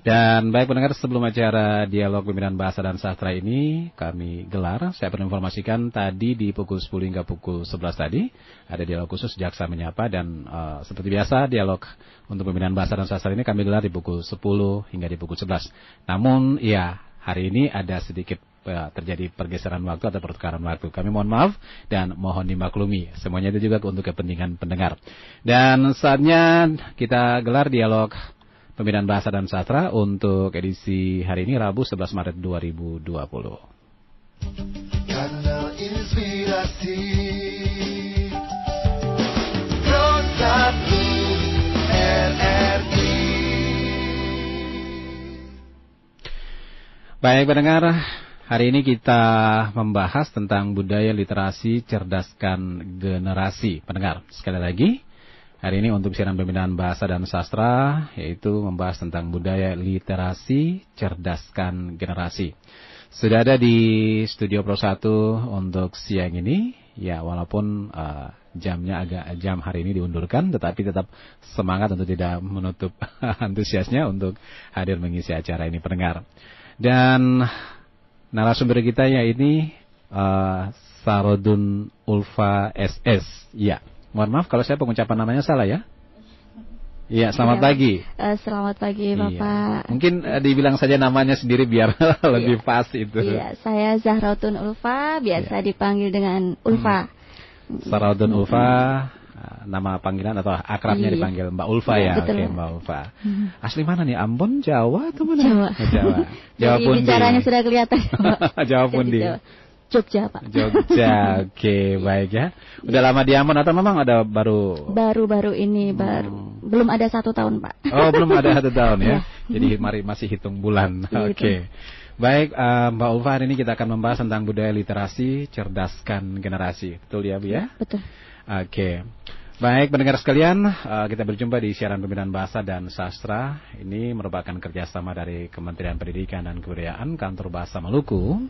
Dan baik pendengar sebelum acara dialog pimpinan bahasa dan sastra ini kami gelar, saya perlu informasikan tadi di pukul 10 hingga pukul 11 tadi ada dialog khusus jaksa menyapa dan uh, seperti biasa dialog untuk pimpinan bahasa dan sastra ini kami gelar di pukul 10 hingga di pukul 11. Namun ya hari ini ada sedikit uh, terjadi pergeseran waktu atau pertukaran waktu. Kami mohon maaf dan mohon dimaklumi. Semuanya itu juga untuk kepentingan pendengar. Dan saatnya kita gelar dialog Pembinaan Bahasa dan Sastra untuk edisi hari ini Rabu 11 Maret 2020. Kanal Inspirasi Baik pendengar, hari ini kita membahas tentang budaya literasi cerdaskan generasi. Pendengar, sekali lagi, Hari ini untuk siaran pembinaan bahasa dan sastra yaitu membahas tentang budaya literasi cerdaskan generasi. Sudah ada di Studio Pro 1 untuk siang ini. Ya, walaupun uh, jamnya agak jam hari ini diundurkan tetapi tetap semangat untuk tidak menutup antusiasnya untuk hadir mengisi acara ini pendengar. Dan narasumber kita ya ini uh, Sarodun Ulfa SS. Ya, Mohon maaf kalau saya pengucapan namanya salah ya. Iya, selamat ya, pagi. Uh, selamat pagi, iya. Bapak. Mungkin uh, dibilang saja namanya sendiri biar lebih iya. pas itu. Iya, saya Zahrautun Ulfa, biasa iya. dipanggil dengan Ulfa. Hmm. Zahrautun Ulfa, nama panggilan atau akrabnya iya. dipanggil Mbak Ulfa iya, ya. Betul. Oke, Mbak Ulfa. Hmm. Asli mana nih? Ambon, Jawa atau mana? Jawa. Oh, Jawa. Jawa pun bicaranya sudah kelihatan. Jawa pun di. Jogja Pak. Jogja, oke okay, baik ya. Udah lama di Ambon atau memang ada baru? Baru-baru ini, baru hmm. belum ada satu tahun Pak. Oh belum ada satu tahun ya. ya. Jadi mari masih hitung bulan. Iya, oke. Okay. Baik, uh, Mbak Ulfa hari ini kita akan membahas tentang budaya literasi cerdaskan generasi. Betul ya, Bu ya? Betul. Oke. Okay. Baik, pendengar sekalian, uh, kita berjumpa di siaran pembinaan bahasa dan sastra. Ini merupakan kerjasama dari Kementerian Pendidikan dan Kebudayaan, Kantor Bahasa Maluku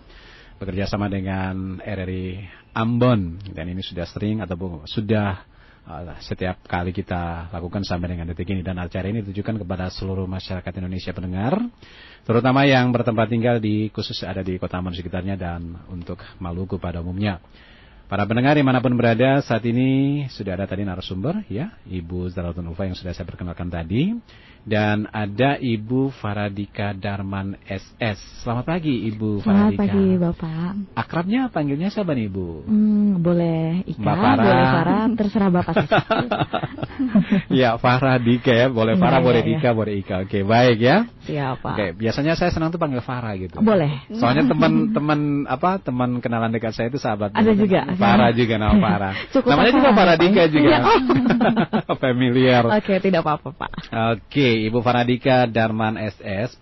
bekerja sama dengan RRI Ambon. Dan ini sudah sering ataupun sudah uh, setiap kali kita lakukan sampai dengan detik ini. Dan acara ini ditujukan kepada seluruh masyarakat Indonesia pendengar terutama yang bertempat tinggal di khusus ada di kota Ambon sekitarnya dan untuk Maluku pada umumnya. Para pendengar di mana pun berada saat ini sudah ada tadi narasumber ya Ibu Zaratun Ufa yang sudah saya perkenalkan tadi dan ada Ibu Faradika Darman SS. Selamat pagi Ibu Selamat Faradika. Selamat pagi Bapak. Akrabnya panggilnya siapa nih Ibu? Hmm, boleh Ika, Mbak Farah. boleh Farah, terserah Bapak. ya Faradika ya, boleh Farah, ya, boleh ya, Ika, ya. boleh Ika. Oke, baik ya. Siapa? Oke, biasanya saya senang tuh panggil Farah gitu. Boleh. Soalnya teman-teman apa teman kenalan dekat saya itu sahabat. Ada juga. Farah juga nama Farah. Cukup Namanya juga Faradika juga. Ya. Familiar. Oke, tidak apa-apa Pak. Oke. Ibu Faradika Darman SS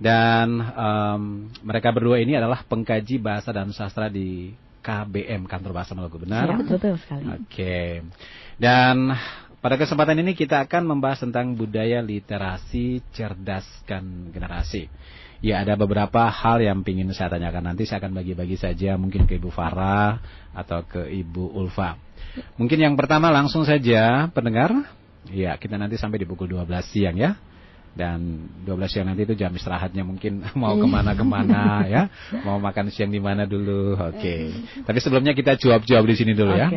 dan um, mereka berdua ini adalah pengkaji bahasa dan sastra di KBM Kantor Bahasa Maluku benar? Ya, betul sekali. Oke. Okay. Dan pada kesempatan ini kita akan membahas tentang budaya literasi cerdaskan generasi. Ya ada beberapa hal yang ingin saya tanyakan nanti saya akan bagi-bagi saja mungkin ke Ibu Farah atau ke Ibu Ulfa. Mungkin yang pertama langsung saja pendengar Ya, kita nanti sampai di pukul 12 siang ya. Dan 12 siang nanti itu jam istirahatnya mungkin mau iya. ke mana-kemana ya. Mau makan siang di mana dulu. Oke. Okay. Tapi sebelumnya kita jawab-jawab di sini dulu ya.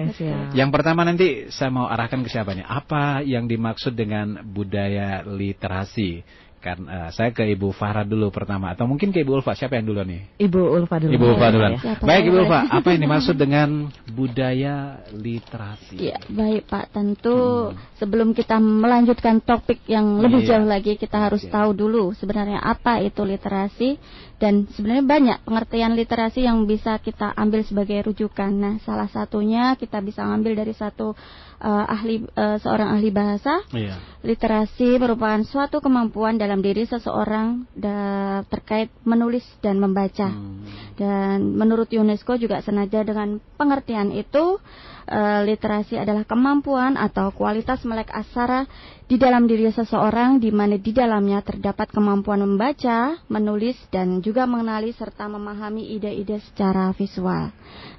Yang pertama nanti saya mau arahkan ke siapa nih? Apa yang dimaksud dengan budaya literasi? Kan uh, saya ke Ibu Farah dulu pertama atau mungkin ke Ibu Ulfa. Siapa yang dulu nih? Ibu Ulfa dulu. Ibu Ulfa dulu. Ya. Baik Ibu Ulfa, apa yang dimaksud dengan budaya literasi? Ya, baik Pak. Tentu hmm. sebelum kita melanjutkan topik yang lebih iya. jauh lagi, kita harus okay. tahu dulu sebenarnya apa itu literasi dan sebenarnya banyak pengertian literasi yang bisa kita ambil sebagai rujukan. Nah, salah satunya kita bisa ambil dari satu uh, ahli uh, seorang ahli bahasa. Iya. Literasi merupakan suatu kemampuan dalam diri seseorang da, terkait menulis dan membaca. Hmm. Dan menurut UNESCO juga senada dengan pengertian itu uh, literasi adalah kemampuan atau kualitas melek asara di dalam diri seseorang di mana di dalamnya terdapat kemampuan membaca, menulis dan juga mengenali serta memahami ide-ide secara visual.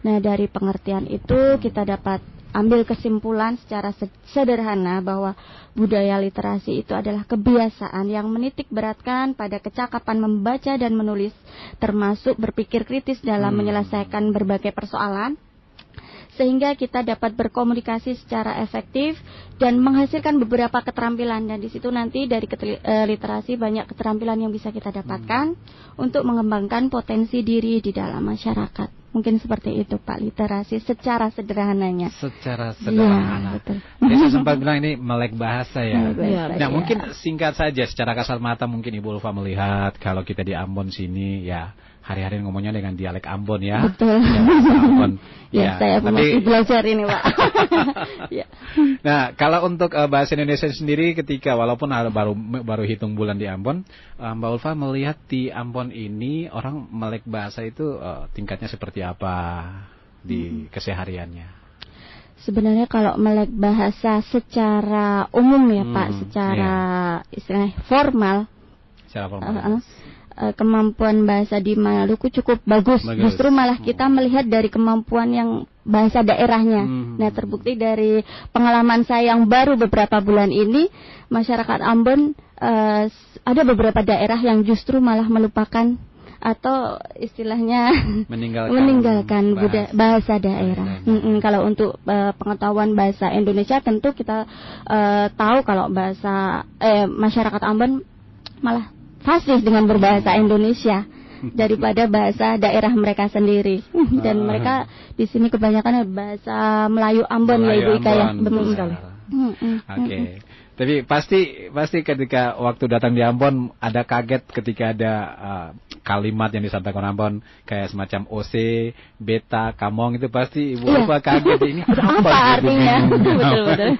Nah, dari pengertian itu kita dapat ambil kesimpulan secara sederhana bahwa budaya literasi itu adalah kebiasaan yang menitik beratkan pada kecakapan membaca dan menulis, termasuk berpikir kritis dalam hmm. menyelesaikan berbagai persoalan sehingga kita dapat berkomunikasi secara efektif dan menghasilkan beberapa keterampilan dan di situ nanti dari eh, literasi banyak keterampilan yang bisa kita dapatkan hmm. untuk mengembangkan potensi diri di dalam masyarakat. Mungkin seperti itu Pak literasi secara sederhananya. Secara sederhana. Ya, betul. saya sempat bilang ini melek bahasa ya. ya nah, ya. mungkin singkat saja secara kasar mata mungkin Ibu Ulfa melihat kalau kita di Ambon sini ya hari-hari ngomongnya dengan dialek Ambon ya. Betul. Ya, Ambon. ya, ya, saya tapi, masih belajar ini, Pak. ya. Nah, kalau untuk uh, bahasa Indonesia sendiri ketika walaupun baru baru hitung bulan di Ambon, uh, Mbak Ulfa melihat di Ambon ini orang melek bahasa itu uh, tingkatnya seperti apa di hmm. kesehariannya? Sebenarnya kalau melek bahasa secara umum ya hmm, Pak, secara yeah. istilahnya formal, secara formal. Uh, uh, uh, kemampuan bahasa di Maluku cukup bagus. bagus. Justru malah kita melihat dari kemampuan yang bahasa daerahnya. Hmm. Nah, terbukti dari pengalaman saya yang baru beberapa bulan ini, masyarakat Ambon uh, ada beberapa daerah yang justru malah melupakan atau istilahnya meninggalkan, meninggalkan bahasa, bahasa daerah. Mm -mm, kalau untuk uh, pengetahuan bahasa Indonesia tentu kita uh, tahu kalau bahasa eh, masyarakat Ambon malah fasih dengan berbahasa Indonesia daripada bahasa daerah mereka sendiri. Dan mereka di sini kebanyakan bahasa Melayu Ambon Melayu ya Ibu Ika ya. Betul sekali. Oke. Tapi pasti pasti ketika waktu datang di Ambon ada kaget ketika ada uh, kalimat yang disampaikan Ambon kayak semacam OC, beta, kamong itu pasti ibu iya. kaget ini apa, apa artinya? betul betul.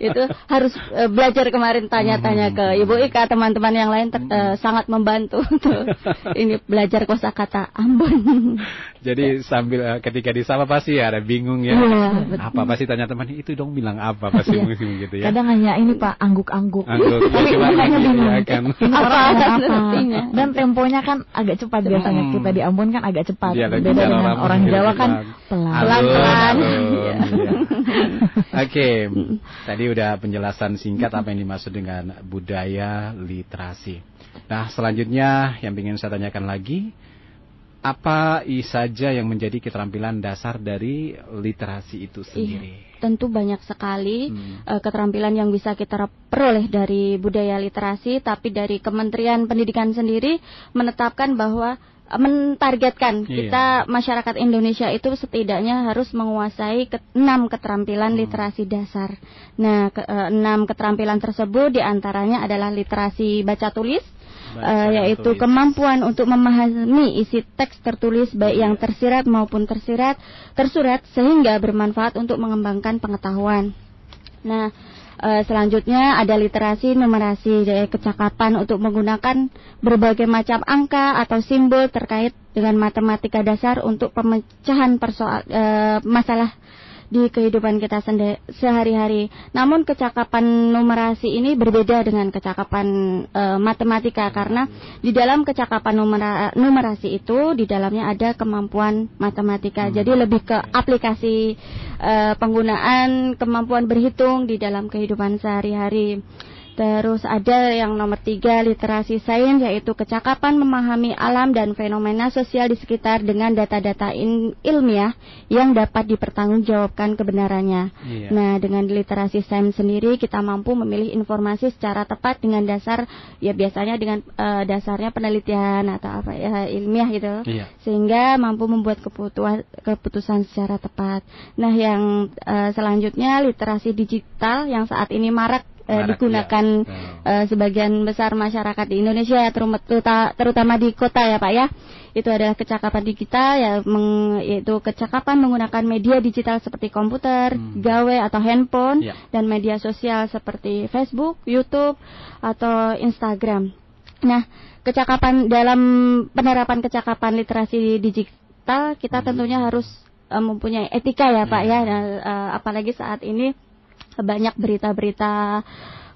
itu harus uh, belajar kemarin tanya-tanya ke Ibu Ika teman-teman yang lain ter, uh, sangat membantu untuk ini belajar kosakata Ambon. Jadi sambil uh, ketika disapa pasti ya ada bingung ya. ya apa pasti tanya teman itu dong bilang apa pasti ya. gitu ya. Kadang hanya ini Pak angguk-angguk. Tapi makanya bingung. Ya, kan? apa, apa. Dan temponya kan agak cepat biasanya. Hmm. Kita di Ambon kan agak cepat. Ya, Beda dengan orang, orang Jawa kan pelan-pelan. Ya. Oke, tadi udah penjelasan singkat apa yang dimaksud dengan budaya literasi. Nah, selanjutnya yang ingin saya tanyakan lagi, apa saja yang menjadi keterampilan dasar dari literasi itu iya, sendiri? Iya, tentu banyak sekali hmm. uh, keterampilan yang bisa kita peroleh dari budaya literasi, tapi dari Kementerian Pendidikan sendiri menetapkan bahwa uh, mentargetkan iya. kita masyarakat Indonesia itu setidaknya harus menguasai ke, enam keterampilan hmm. literasi dasar. Nah, ke, uh, enam keterampilan tersebut di antaranya adalah literasi baca tulis, uh, yaitu tulis. kemampuan untuk memahami isi teks tertulis baik yang tersirat maupun tersirat tersurat sehingga bermanfaat untuk mengembangkan pengetahuan. Nah, uh, selanjutnya ada literasi numerasi dari kecakapan untuk menggunakan berbagai macam angka atau simbol terkait dengan matematika dasar untuk pemecahan persoal uh, masalah di kehidupan kita sehari-hari. Namun kecakapan numerasi ini berbeda dengan kecakapan e, matematika karena di dalam kecakapan numera, numerasi itu di dalamnya ada kemampuan matematika. Hmm. Jadi lebih ke aplikasi e, penggunaan kemampuan berhitung di dalam kehidupan sehari-hari. Terus ada yang nomor tiga literasi sains yaitu kecakapan memahami alam dan fenomena sosial di sekitar dengan data-data ilmiah yang dapat dipertanggungjawabkan kebenarannya. Iya. Nah dengan literasi sains sendiri kita mampu memilih informasi secara tepat dengan dasar ya biasanya dengan uh, dasarnya penelitian atau apa ya ilmiah gitu, iya. sehingga mampu membuat keputusan keputusan secara tepat. Nah yang uh, selanjutnya literasi digital yang saat ini marak eh, digunakan ya. eh, sebagian besar masyarakat di Indonesia ya terutama di kota ya Pak ya itu adalah kecakapan digital ya meng, yaitu kecakapan menggunakan media digital seperti komputer, hmm. gawe atau handphone ya. dan media sosial seperti Facebook, YouTube atau Instagram. Nah, kecakapan dalam penerapan kecakapan literasi digital kita hmm. tentunya harus uh, mempunyai etika ya Pak ya, nah, uh, apalagi saat ini banyak berita-berita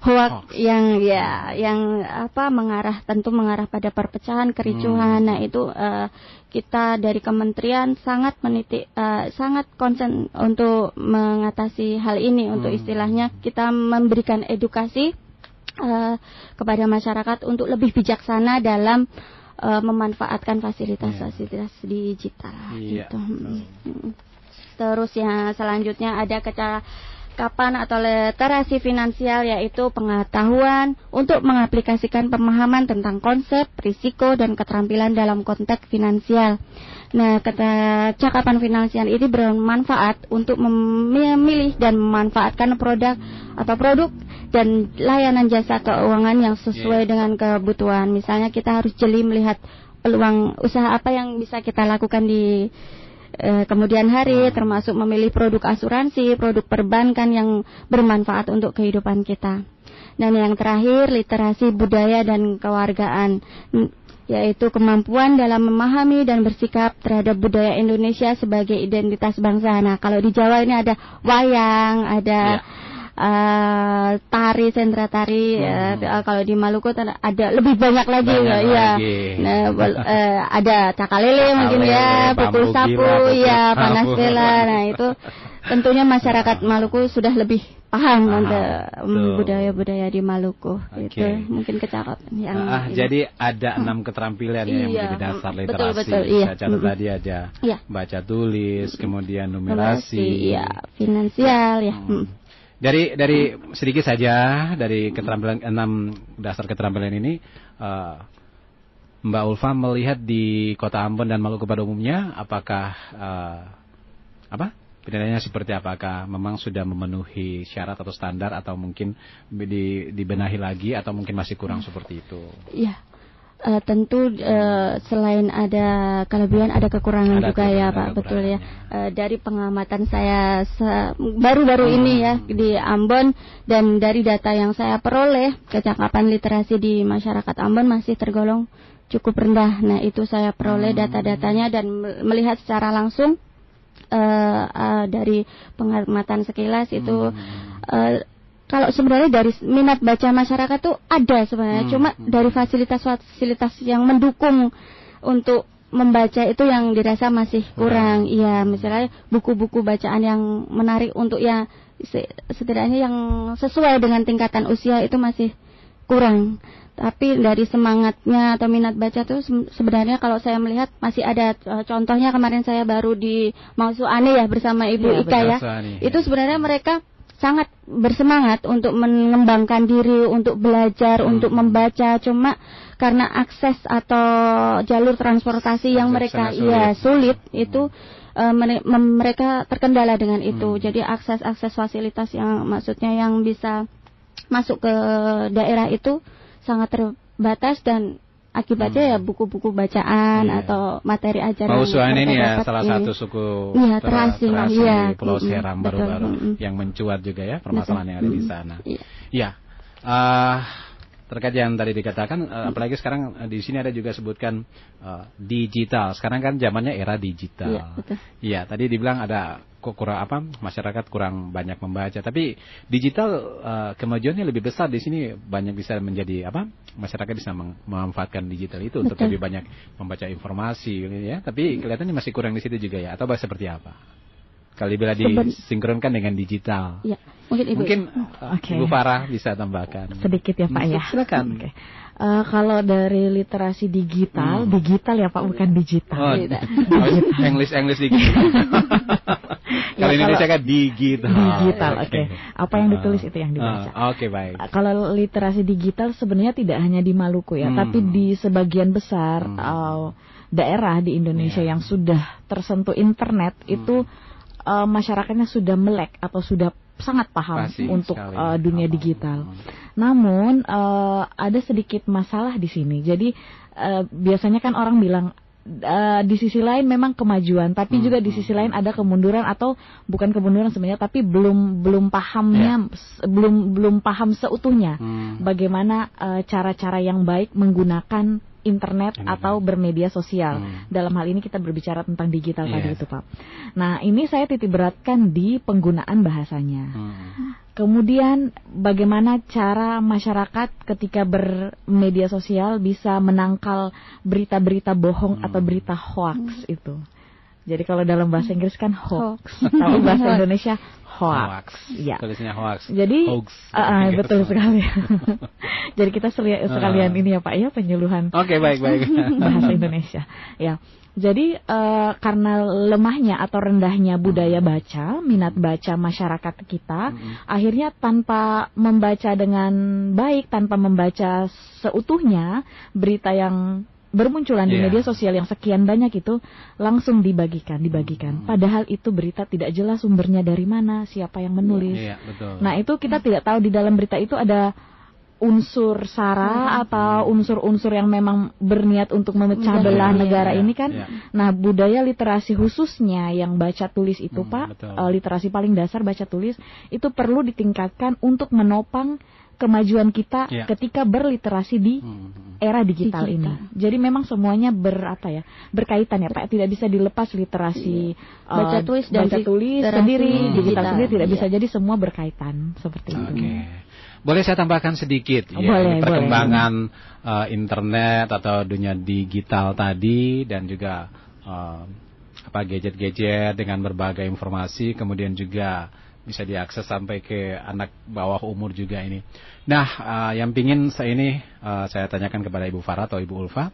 hoax yang ya yang apa mengarah tentu mengarah pada perpecahan kericuhan. Hmm. Nah, itu uh, kita dari kementerian sangat menitik uh, sangat konsen untuk mengatasi hal ini hmm. untuk istilahnya kita memberikan edukasi uh, kepada masyarakat untuk lebih bijaksana dalam uh, memanfaatkan fasilitas-fasilitas yeah. digital yeah. gitu. Hmm. Terus yang selanjutnya ada kecara kapan atau literasi finansial yaitu pengetahuan untuk mengaplikasikan pemahaman tentang konsep, risiko, dan keterampilan dalam konteks finansial. Nah, cakapan finansial ini bermanfaat untuk memilih dan memanfaatkan produk atau produk dan layanan jasa keuangan yang sesuai dengan kebutuhan. Misalnya kita harus jeli melihat peluang usaha apa yang bisa kita lakukan di eh, kemudian hari hmm. termasuk memilih produk asuransi, produk perbankan yang bermanfaat untuk kehidupan kita. Dan yang terakhir literasi budaya dan kewargaan yaitu kemampuan dalam memahami dan bersikap terhadap budaya Indonesia sebagai identitas bangsa. Nah, kalau di Jawa ini ada wayang, ada ya uh, tari sentra tari hmm. uh, kalau di Maluku ada lebih banyak lagi banyak ya Nah, uh, ada cakalele mungkin ya pukul sapu ya panas bela nah itu tentunya masyarakat Maluku sudah lebih paham untuk budaya-budaya di Maluku. Okay. itu mungkin kecakap yang ah, jadi ada enam keterampilan ya yang iya. menjadi dasar literasi. betul, betul, iya. saya catat tadi ada iya. baca tulis kemudian numerasi, numerasi ya finansial ya. Hmm. Dari dari sedikit saja dari keterampilan enam dasar keterampilan ini uh, Mbak Ulfa melihat di Kota Ambon dan Maluku pada umumnya apakah uh, apa penilaiannya seperti apakah memang sudah memenuhi syarat atau standar atau mungkin di, dibenahi lagi atau mungkin masih kurang seperti itu? Iya uh, tentu uh, selain ada kelebihan ada kekurangan ada juga ya Pak. betul ya. uh, dari pengamatan saya baru-baru hmm. ini ya di Ambon dan dari data yang saya peroleh kecakapan literasi di masyarakat Ambon masih tergolong cukup rendah. Nah itu saya peroleh hmm. data-datanya dan melihat secara langsung uh, uh, dari pengamatan sekilas itu uh, kalau sebenarnya dari minat baca masyarakat tuh ada sebenarnya, hmm. cuma hmm. dari fasilitas-fasilitas yang mendukung untuk membaca itu yang dirasa masih kurang. Iya, misalnya buku-buku bacaan yang menarik untuk ya setidaknya yang sesuai dengan tingkatan usia itu masih kurang. Tapi dari semangatnya atau minat baca tuh sebenarnya kalau saya melihat masih ada uh, contohnya kemarin saya baru di Mausuane ya bersama Ibu ya, Ika ya. Itu sebenarnya mereka sangat bersemangat untuk mengembangkan diri, untuk belajar, hmm. untuk membaca. Cuma karena akses atau jalur transportasi yang mereka sulit. ya sulit hmm. itu uh, mereka terkendala dengan itu. Hmm. Jadi akses-akses fasilitas yang maksudnya yang bisa masuk ke daerah itu sangat terbatas dan akibatnya ya hmm. ya buku-buku bacaan yeah. atau materi ajaran. Pausuan ini ya salah ini. satu suku ya, terasi, terasi ya. Pulau Seram baru-baru yang mencuat juga ya permasalahan betul. yang ada di sana. Iya. Ya. Uh, terkait yang tadi dikatakan uh, apalagi sekarang uh, di sini ada juga sebutkan uh, digital. Sekarang kan zamannya era digital. Iya. Iya, tadi dibilang ada kok kurang apa masyarakat kurang banyak membaca tapi digital uh, kemajuannya lebih besar di sini banyak bisa menjadi apa masyarakat bisa memanfaatkan digital itu Betul. untuk lebih banyak membaca informasi ya tapi kelihatannya masih kurang di situ juga ya atau seperti apa kalau bila disinkronkan dengan digital. Ya, mungkin Ibu. Mungkin okay. Ibu Farah bisa tambahkan. Sedikit ya Pak ya. Silakan. Okay. Uh, kalau dari literasi digital, hmm. digital ya Pak, bukan digital. Oh, digital. English English digital. kalau ya, Indonesia kan digital. Digital, oke. Okay. Apa yang ditulis uh, itu yang dibaca. Uh, oke okay, baik. Uh, kalau literasi digital sebenarnya tidak hanya di Maluku ya, hmm. tapi di sebagian besar hmm. uh, daerah di Indonesia yeah. yang sudah tersentuh internet hmm. itu uh, masyarakatnya sudah melek atau sudah sangat paham Pasti untuk uh, dunia digital. Namun uh, ada sedikit masalah di sini. Jadi uh, biasanya kan orang bilang uh, di sisi lain memang kemajuan, tapi hmm, juga di hmm, sisi hmm. lain ada kemunduran atau bukan kemunduran sebenarnya, tapi belum belum pahamnya, yeah. belum belum paham seutuhnya hmm. bagaimana cara-cara uh, yang baik menggunakan internet ini atau bermedia sosial. Hmm. Dalam hal ini kita berbicara tentang digital yes. tadi itu, Pak. Nah, ini saya titik beratkan di penggunaan bahasanya. Hmm. Kemudian bagaimana cara masyarakat ketika bermedia sosial bisa menangkal berita-berita bohong Hmm. atau berita hoax itu. Jadi kalau dalam bahasa Inggris kan hoax, tapi bahasa. Indonesia hoax. Hoax. Iya. Tulisnya hoax. Jadi Hoax. ah, ah, Gitu. betul sekali. Jadi kita selia- sekalian Ah. ini ya Pak ya penyuluhan Oke, baik, baik. bahasa Indonesia. Ya. Jadi eh, karena lemahnya atau rendahnya budaya baca, minat baca masyarakat kita, akhirnya tanpa membaca dengan baik, tanpa membaca seutuhnya berita yang bermunculan di Iya. media sosial yang sekian banyak itu langsung dibagikan, dibagikan. Padahal itu berita tidak jelas sumbernya dari mana, siapa yang menulis. Iya, betul. Nah, itu kita tidak tahu di dalam berita itu ada unsur sara atau unsur-unsur yang memang berniat untuk memecah belah negara iya, ini kan. iya. Nah, budaya literasi khususnya yang baca tulis itu, Hmm, Pak, betul. eh, literasi paling dasar baca tulis itu perlu ditingkatkan untuk menopang kemajuan kita Iya. ketika berliterasi di Hmm. era digital, Digital. ini. Jadi memang semuanya ber apa ya berkaitan ya Pak. Tidak bisa dilepas literasi Iya. Baca tulis dan baca tulis sendiri, digital. digital sendiri tidak Iya. bisa jadi semua berkaitan seperti itu. Oke. Boleh saya tambahkan sedikit Oh, ya boleh, perkembangan eh, internet atau dunia digital tadi dan juga eh, apa gadget-gadget dengan berbagai informasi kemudian juga bisa diakses sampai ke anak bawah umur juga ini. Nah, eh, yang pingin saya ini eh, saya tanyakan kepada Ibu Farah atau Ibu Ulfa,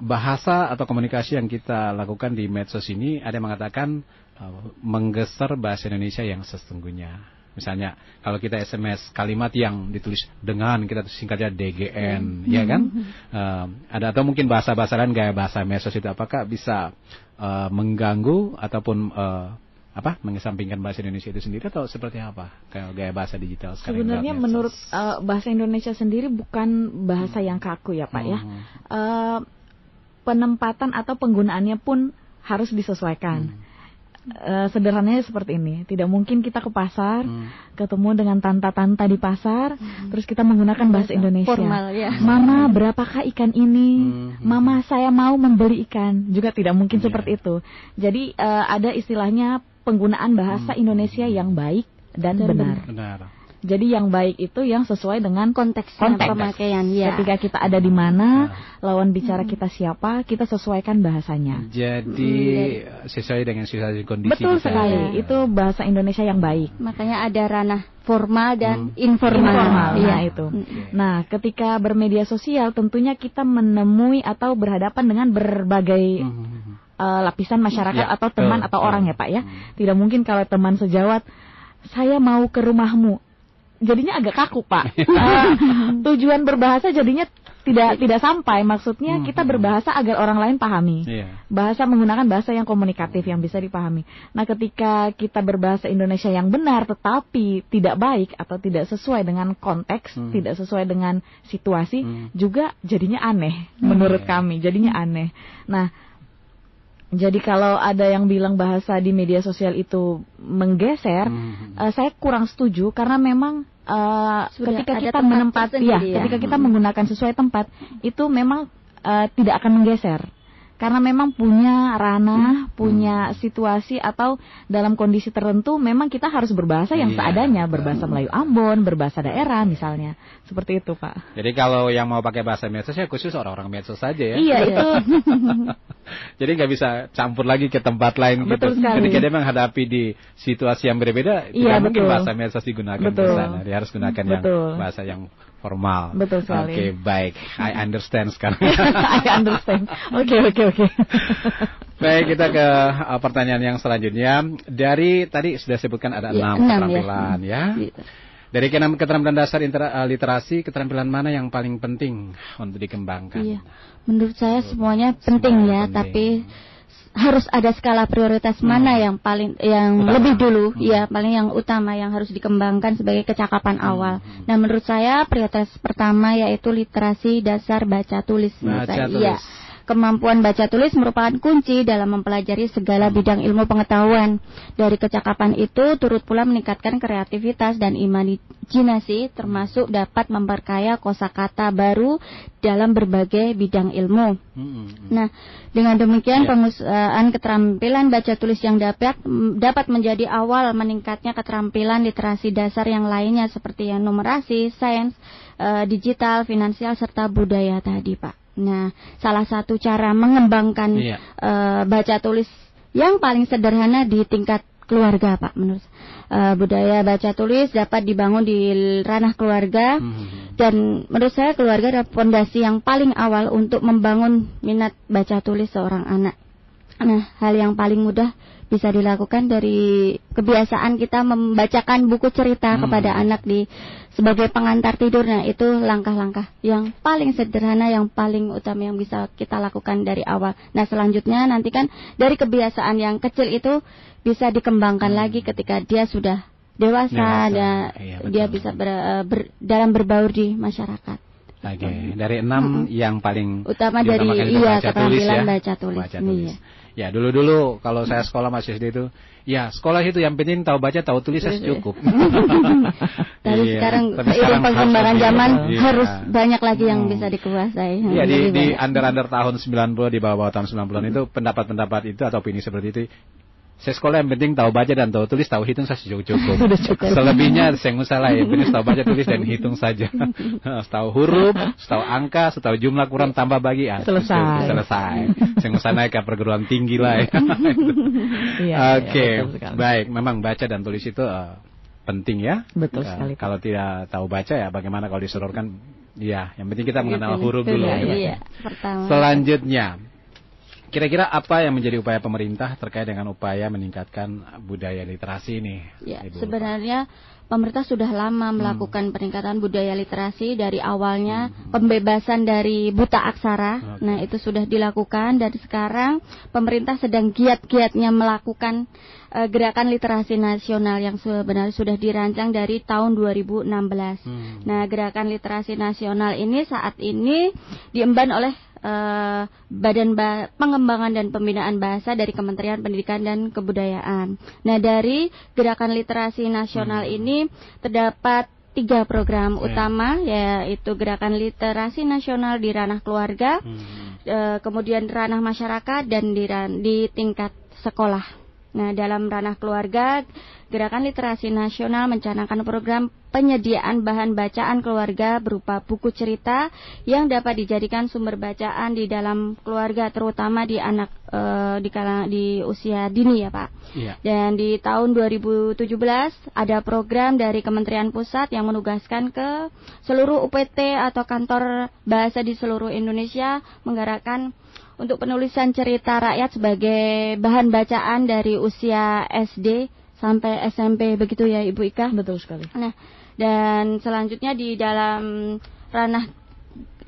bahasa atau komunikasi yang kita lakukan di medsos ini ada yang mengatakan eh, menggeser bahasa Indonesia yang sesungguhnya. Misalnya kalau kita SMS kalimat yang ditulis dengan kita singkatnya DGN, ya kan? Eh, ada atau mungkin bahasa-bahasa lain gaya bahasa medsos itu apakah bisa eh, mengganggu ataupun eh, apa mengesampingkan bahasa Indonesia itu sendiri atau seperti apa kayak gaya bahasa digital sekarang Sebenarnya menurut eh, bahasa Indonesia sendiri bukan bahasa yang kaku ya Pak ya. Hmm. Eh, penempatan atau penggunaannya pun harus disesuaikan. Hmm. Eh, sederhananya seperti ini, tidak mungkin kita ke pasar Hmm. ketemu dengan tanta-tanta di pasar, terus kita menggunakan bahasa Indonesia. Formal ya. Mama, berapakah ikan ini? Hmm. Mama, saya mau membeli ikan. Juga tidak mungkin Iya. seperti itu. Jadi eh, ada istilahnya penggunaan bahasa Hmm. Indonesia yang baik dan, Dan benar. benar Jadi yang baik itu yang sesuai dengan Konteks, Konteks. pemakaian ya. ketika kita ada di mana, lawan bicara kita siapa, kita sesuaikan bahasanya. jadi sesuai dengan situasi kondisi Betul kita. sekali. Ya. Itu bahasa Indonesia yang baik. Makanya ada ranah formal dan Hmm. informal. Informal, Iya. nah itu. Mm. Nah, ketika bermedia sosial tentunya kita menemui atau berhadapan dengan berbagai Hmm. Eh, lapisan masyarakat Ya, atau teman betul, atau orang betul. ya, Pak ya. Hmm. Tidak mungkin kalau teman sejawat saya mau ke rumahmu. Jadinya agak kaku, Pak. Eh, tujuan berbahasa jadinya tidak tidak sampai. Maksudnya Hmm. kita berbahasa agar orang lain pahami. Iya. Bahasa menggunakan bahasa yang komunikatif yang bisa dipahami. Nah, ketika kita berbahasa Indonesia yang benar tetapi tidak baik atau tidak sesuai dengan konteks, Hmm. tidak sesuai dengan situasi, Hmm. juga jadinya aneh menurut kami. Jadinya aneh. Nah, jadi kalau ada yang bilang bahasa di media sosial itu menggeser, Hmm. eh, saya kurang setuju karena memang eh, Sudah ketika kita tempat menempat, tersendiri ya, ya. ketika kita Hmm. menggunakan sesuai tempat itu memang eh, tidak akan menggeser karena memang punya ranah, punya situasi atau dalam kondisi tertentu memang kita harus berbahasa yang Iya, seadanya, berbahasa Melayu Ambon, berbahasa daerah misalnya, seperti itu Pak. Jadi kalau yang mau pakai bahasa medsos ya khusus orang-orang medsos saja ya. Iya itu Jadi nggak bisa campur lagi ke tempat lain Betul gitu. sekali. Ketika dia menghadapi di situasi yang berbeda, Iya, tidak mungkin bahasa medsos digunakan Betul. di sana. Dia harus gunakan Betul. yang bahasa yang formal. Betul sekali. Oke, baik. I understand sekarang. I understand. Oke oke oke. Baik, kita ke uh, pertanyaan yang selanjutnya. Dari tadi sudah sebutkan ada Ya, enam ya. keterampilan ya. Gitu. Dari keenam keterampilan dasar intera- uh, literasi, keterampilan mana yang paling penting untuk dikembangkan? Iya. Menurut saya semuanya penting ya, penting. tapi harus ada skala prioritas Hmm. mana yang paling yang Utama. lebih dulu Hmm. ya paling yang utama yang harus dikembangkan sebagai kecakapan awal. hmm. Nah menurut saya prioritas pertama yaitu literasi dasar baca tulis. Baca saya. tulis. Iya. Kemampuan baca tulis merupakan kunci dalam mempelajari segala bidang ilmu pengetahuan. Dari kecakapan itu turut pula meningkatkan kreativitas dan imajinasi termasuk dapat memperkaya kosakata baru dalam berbagai bidang ilmu. Nah, dengan demikian ya. pengusahaan keterampilan baca tulis yang dapat dapat menjadi awal meningkatnya keterampilan literasi dasar yang lainnya seperti yang numerasi, sains, uh, digital, finansial serta budaya tadi, Pak. Nah, salah satu cara mengembangkan iya. uh, baca tulis yang paling sederhana di tingkat keluarga, Pak, menurut uh, budaya baca tulis dapat dibangun di ranah keluarga hmm. dan menurut saya keluarga adalah fondasi yang paling awal untuk membangun minat baca tulis seorang anak. Nah, hal yang paling mudah bisa dilakukan dari kebiasaan kita membacakan buku cerita hmm. kepada anak di sebagai pengantar tidur. Nah, itu langkah-langkah yang paling sederhana, yang paling utama yang bisa kita lakukan dari awal. Nah, selanjutnya nanti kan dari kebiasaan yang kecil itu bisa dikembangkan hmm. lagi ketika dia sudah dewasa, dewasa. dan iya, dia bisa ber, eh, ber, dalam berbaur di masyarakat. Oke, okay. dari enam hmm. yang paling utama dari iya keterampilan ya. baca tulis. Baca tulis. Iya. Ya dulu-dulu kalau saya sekolah masih SD itu, ya sekolah itu yang penting tahu baca tahu tulis saya cukup. Tapi iya. sekarang seiring perkembangan zaman iya. harus banyak lagi yang hmm. bisa dikuasai. Iya di, di under-under tahun 90 di bawah-bawah tahun 90 itu pendapat-pendapat itu atau opini seperti itu saya sekolah yang penting tahu baca dan tahu tulis, tahu hitung saya cukup. cukup. Selebihnya saya nggak salah ya, penting tahu baca tulis dan hitung saja. tahu huruf, tahu angka, tahu jumlah kurang tambah bagi, ah, selesai. Selesai. Saya nggak naik ke perguruan tinggi lah ya. iya, Oke, okay. iya, baik. Memang baca dan tulis itu uh, penting ya. Betul uh, sekali. Kalau tidak tahu baca ya, bagaimana kalau diseluruhkan? Ya, yang penting kita mengenal huruf dulu. Iya, iya. Pertama. Selanjutnya, Kira-kira apa yang menjadi upaya pemerintah terkait dengan upaya meningkatkan budaya literasi ini? Ya, Ibu sebenarnya pemerintah sudah lama hmm. melakukan peningkatan budaya literasi dari awalnya hmm. pembebasan dari buta aksara. Okay. Nah, itu sudah dilakukan dan sekarang pemerintah sedang giat-giatnya melakukan uh, gerakan literasi nasional yang sebenarnya sudah dirancang dari tahun 2016. Hmm. Nah, gerakan literasi nasional ini saat ini diemban oleh uh, Badan ba Pengembangan dan Pembinaan Bahasa dari Kementerian Pendidikan dan Kebudayaan. Nah, dari Gerakan Literasi Nasional hmm. ini terdapat tiga program yeah. utama yaitu Gerakan Literasi Nasional di ranah keluarga, hmm. uh, kemudian ranah masyarakat dan di, di tingkat sekolah. Nah, dalam ranah keluarga, Gerakan Literasi Nasional mencanangkan program penyediaan bahan bacaan keluarga berupa buku cerita yang dapat dijadikan sumber bacaan di dalam keluarga terutama di anak e, di kala, di usia dini ya, Pak. Iya. Dan di tahun 2017 ada program dari Kementerian Pusat yang menugaskan ke seluruh UPT atau kantor bahasa di seluruh Indonesia menggerakkan untuk penulisan cerita rakyat sebagai bahan bacaan dari usia SD sampai SMP begitu ya Ibu Ika? Betul sekali. Nah, dan selanjutnya di dalam ranah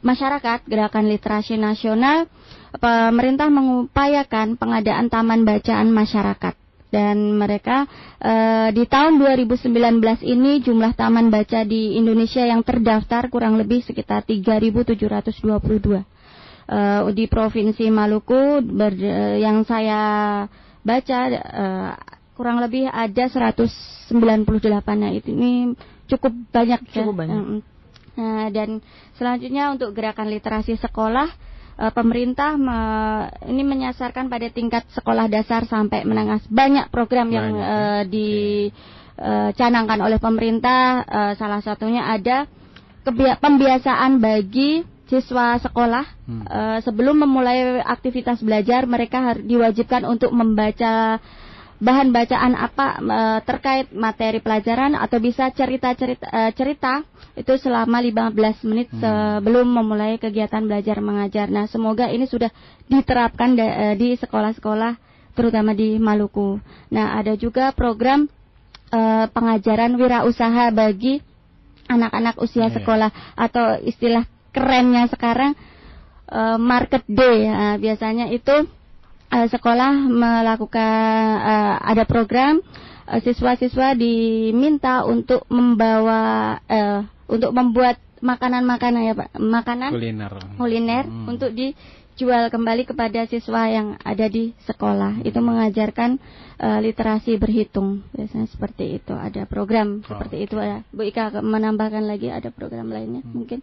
masyarakat gerakan literasi nasional pemerintah mengupayakan pengadaan taman bacaan masyarakat dan mereka e, di tahun 2019 ini jumlah taman baca di Indonesia yang terdaftar kurang lebih sekitar 3.722 uh, di provinsi Maluku ber, uh, yang saya baca uh, kurang lebih ada 198 nah itu ini cukup banyak cukup ya. banyak nah, dan selanjutnya untuk gerakan literasi sekolah uh, pemerintah me, ini menyasarkan pada tingkat sekolah dasar sampai menengah. Banyak program banyak, yang uh, dicanangkan uh, oleh pemerintah. Uh, salah satunya ada pembiasaan bagi siswa sekolah hmm. uh, sebelum memulai aktivitas belajar mereka diwajibkan untuk membaca bahan bacaan apa uh, terkait materi pelajaran atau bisa cerita-cerita uh, cerita itu selama 15 menit hmm. sebelum memulai kegiatan belajar mengajar. Nah, semoga ini sudah diterapkan uh, di sekolah-sekolah terutama di Maluku. Nah, ada juga program uh, pengajaran wirausaha bagi anak-anak usia yeah, iya. sekolah atau istilah kerennya sekarang uh, market day uh, biasanya itu uh, sekolah melakukan uh, ada program siswa-siswa diminta untuk membawa uh, untuk membuat makanan-makanan ya Pak, makanan kuliner kuliner hmm. untuk di jual kembali kepada siswa yang ada di sekolah. Itu mengajarkan uh, literasi berhitung. Biasanya seperti itu. Ada program oh. seperti itu ya. Bu Ika menambahkan lagi ada program lainnya hmm. mungkin.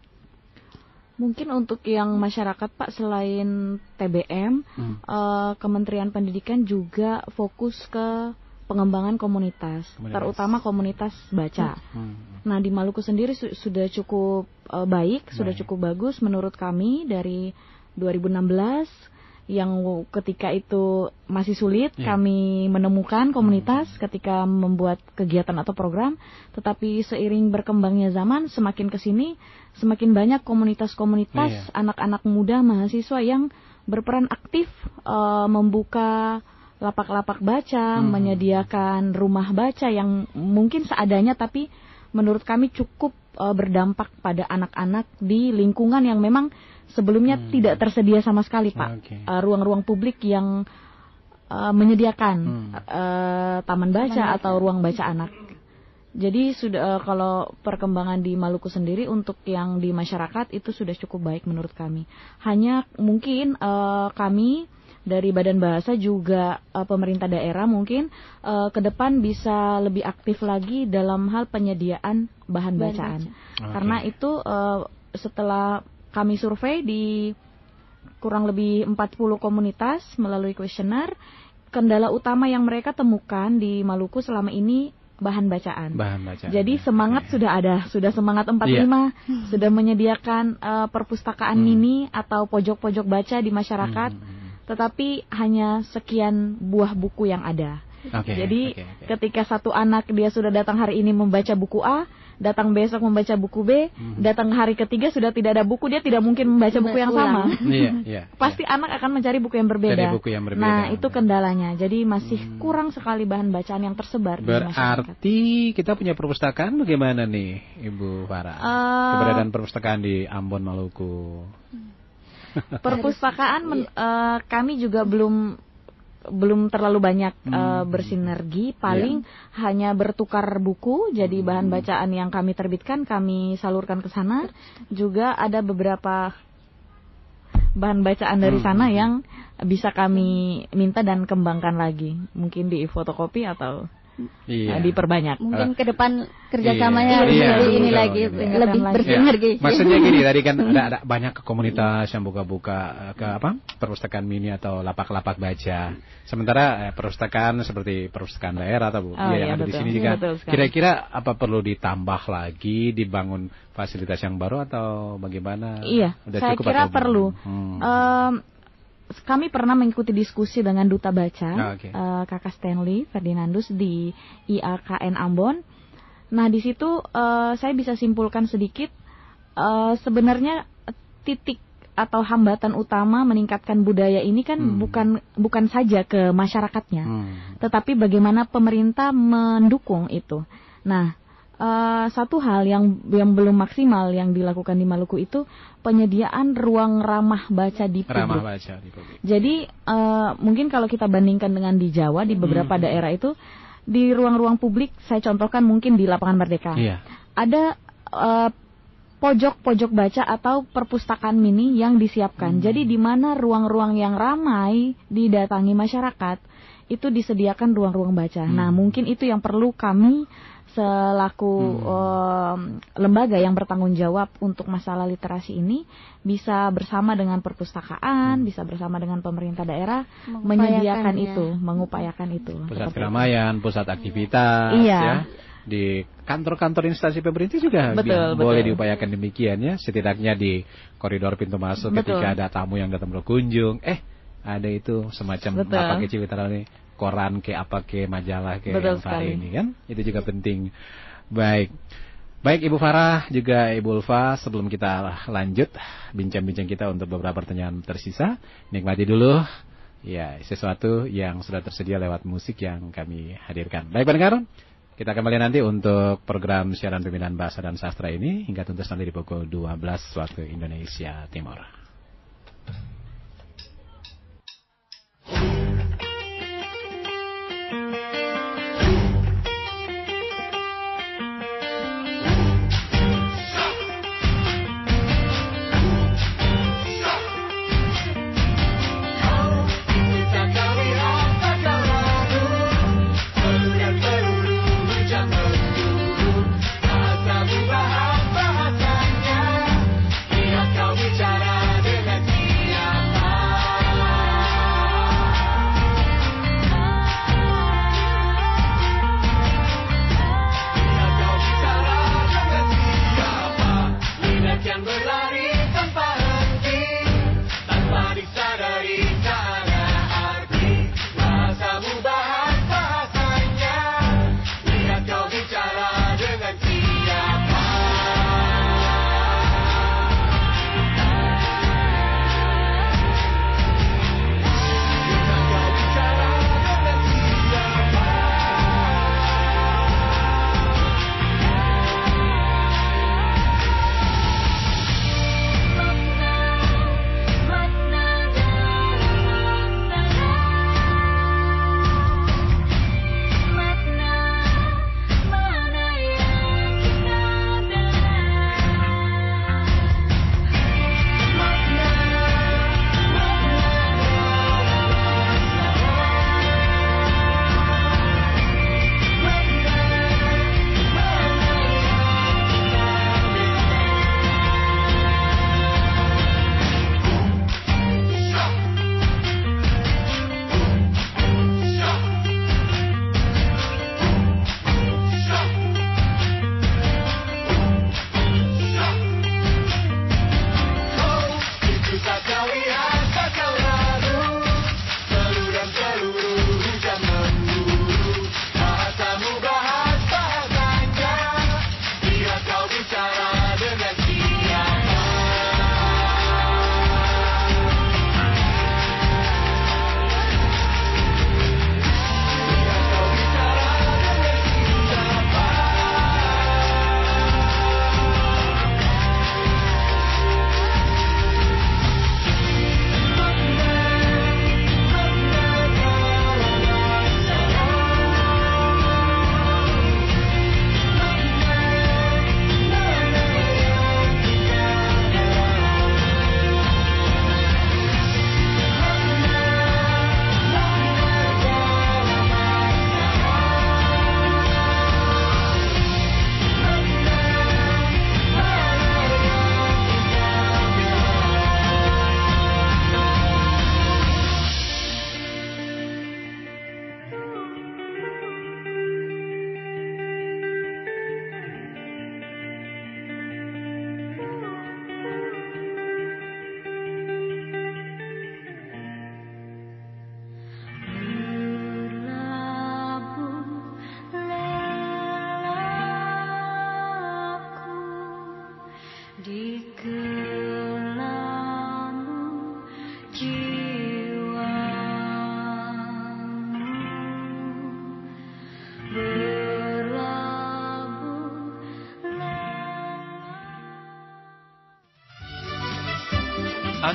Mungkin untuk yang masyarakat Pak selain TBM, hmm. uh, Kementerian Pendidikan juga fokus ke pengembangan komunitas, komunitas. terutama komunitas baca. Hmm. Nah di Maluku sendiri su sudah cukup uh, baik, baik, sudah cukup bagus menurut kami dari 2016 yang ketika itu masih sulit yeah. kami menemukan komunitas hmm. ketika membuat kegiatan atau program tetapi seiring berkembangnya zaman semakin ke sini semakin banyak komunitas-komunitas iya. anak-anak yeah. muda mahasiswa yang berperan aktif uh, membuka lapak-lapak baca, hmm. menyediakan rumah baca yang mungkin seadanya tapi menurut kami cukup uh, berdampak pada anak-anak di lingkungan yang memang sebelumnya hmm. tidak tersedia sama sekali pak okay. uh, ruang-ruang publik yang uh, menyediakan hmm. uh, taman baca taman atau ruang baca anak. Jadi sudah uh, kalau perkembangan di Maluku sendiri untuk yang di masyarakat itu sudah cukup baik menurut kami. Hanya mungkin uh, kami dari Badan Bahasa juga uh, pemerintah daerah mungkin uh, ke depan bisa lebih aktif lagi dalam hal penyediaan bahan bacaan. Baca. Karena itu uh, setelah kami survei di kurang lebih 40 komunitas melalui kuesioner, kendala utama yang mereka temukan di Maluku selama ini bahan bacaan. Bahan bacaan. Jadi semangat okay. sudah ada, sudah semangat 45, yeah. sudah menyediakan uh, perpustakaan hmm. mini atau pojok-pojok baca di masyarakat. Hmm. hmm, hmm. Tetapi hanya sekian buah buku yang ada. Okay, Jadi okay, okay. ketika satu anak dia sudah datang hari ini membaca buku A, datang besok membaca buku B, hmm. datang hari ketiga sudah tidak ada buku, dia tidak mungkin membaca buku yang sama. Iya, iya, Pasti iya. anak akan mencari buku yang berbeda. buku yang berbeda. Nah, itu kendalanya. Jadi masih hmm. kurang sekali bahan bacaan yang tersebar Berarti kita punya perpustakaan bagaimana nih, Ibu Farah? Uh, Keberadaan perpustakaan di Ambon Maluku. Perpustakaan men, uh, kami juga belum belum terlalu banyak hmm. uh, bersinergi, paling yeah. hanya bertukar buku. Jadi hmm. bahan bacaan yang kami terbitkan kami salurkan ke sana. Juga ada beberapa bahan bacaan dari hmm. sana yang bisa kami minta dan kembangkan lagi. Mungkin di fotokopi atau iya. diperbanyak. Mungkin ke depan kerjasamanya iya, iya, ini betul, lagi gitu. lebih bersinergi. Iya. Maksudnya gini tadi kan ada, ada banyak komunitas yang buka-buka eh, ke apa perpustakaan mini atau lapak-lapak baca. Sementara eh, perpustakaan seperti perpustakaan daerah atau oh, ya, yang iya, ada betul. di sini juga. Kira-kira apa perlu ditambah lagi, dibangun fasilitas yang baru atau bagaimana? Iya, Udah saya cukup kira perlu. Hmm. Um, kami pernah mengikuti diskusi dengan duta baca oh, okay. uh, kakak Stanley Ferdinandus di IAKN Ambon. Nah di situ uh, saya bisa simpulkan sedikit uh, sebenarnya titik atau hambatan utama meningkatkan budaya ini kan hmm. bukan bukan saja ke masyarakatnya, hmm. tetapi bagaimana pemerintah mendukung itu. Nah uh, satu hal yang yang belum maksimal yang dilakukan di Maluku itu penyediaan ruang ramah baca di publik. Ramah baca di publik. Jadi uh, mungkin kalau kita bandingkan dengan di Jawa di beberapa hmm. daerah itu di ruang-ruang publik saya contohkan mungkin di lapangan Merdeka. Iya. Ada uh, pojok-pojok baca atau perpustakaan mini yang disiapkan. Hmm. Jadi di mana ruang-ruang yang ramai didatangi masyarakat itu disediakan ruang-ruang baca. Hmm. Nah, mungkin itu yang perlu kami selaku hmm. um, lembaga yang bertanggung jawab untuk masalah literasi ini bisa bersama dengan perpustakaan, hmm. bisa bersama dengan pemerintah daerah menyediakan ya. itu, mengupayakan itu. Pusat keramaian, pusat aktivitas, iya. ya di kantor-kantor instansi pemerintah juga betul, boleh betul. diupayakan demikian ya setidaknya di koridor pintu masuk betul. ketika ada tamu yang datang berkunjung eh ada itu semacam betul. apa kecil ini koran ke apa ke majalah ke Betul hari ini kan? Itu juga penting. Baik. Baik Ibu Farah juga Ibu Ulfa sebelum kita lanjut bincang-bincang kita untuk beberapa pertanyaan tersisa nikmati dulu ya sesuatu yang sudah tersedia lewat musik yang kami hadirkan. Baik pendengar kita kembali nanti untuk program siaran pembinaan bahasa dan sastra ini hingga tuntas nanti di pukul 12 waktu Indonesia Timur.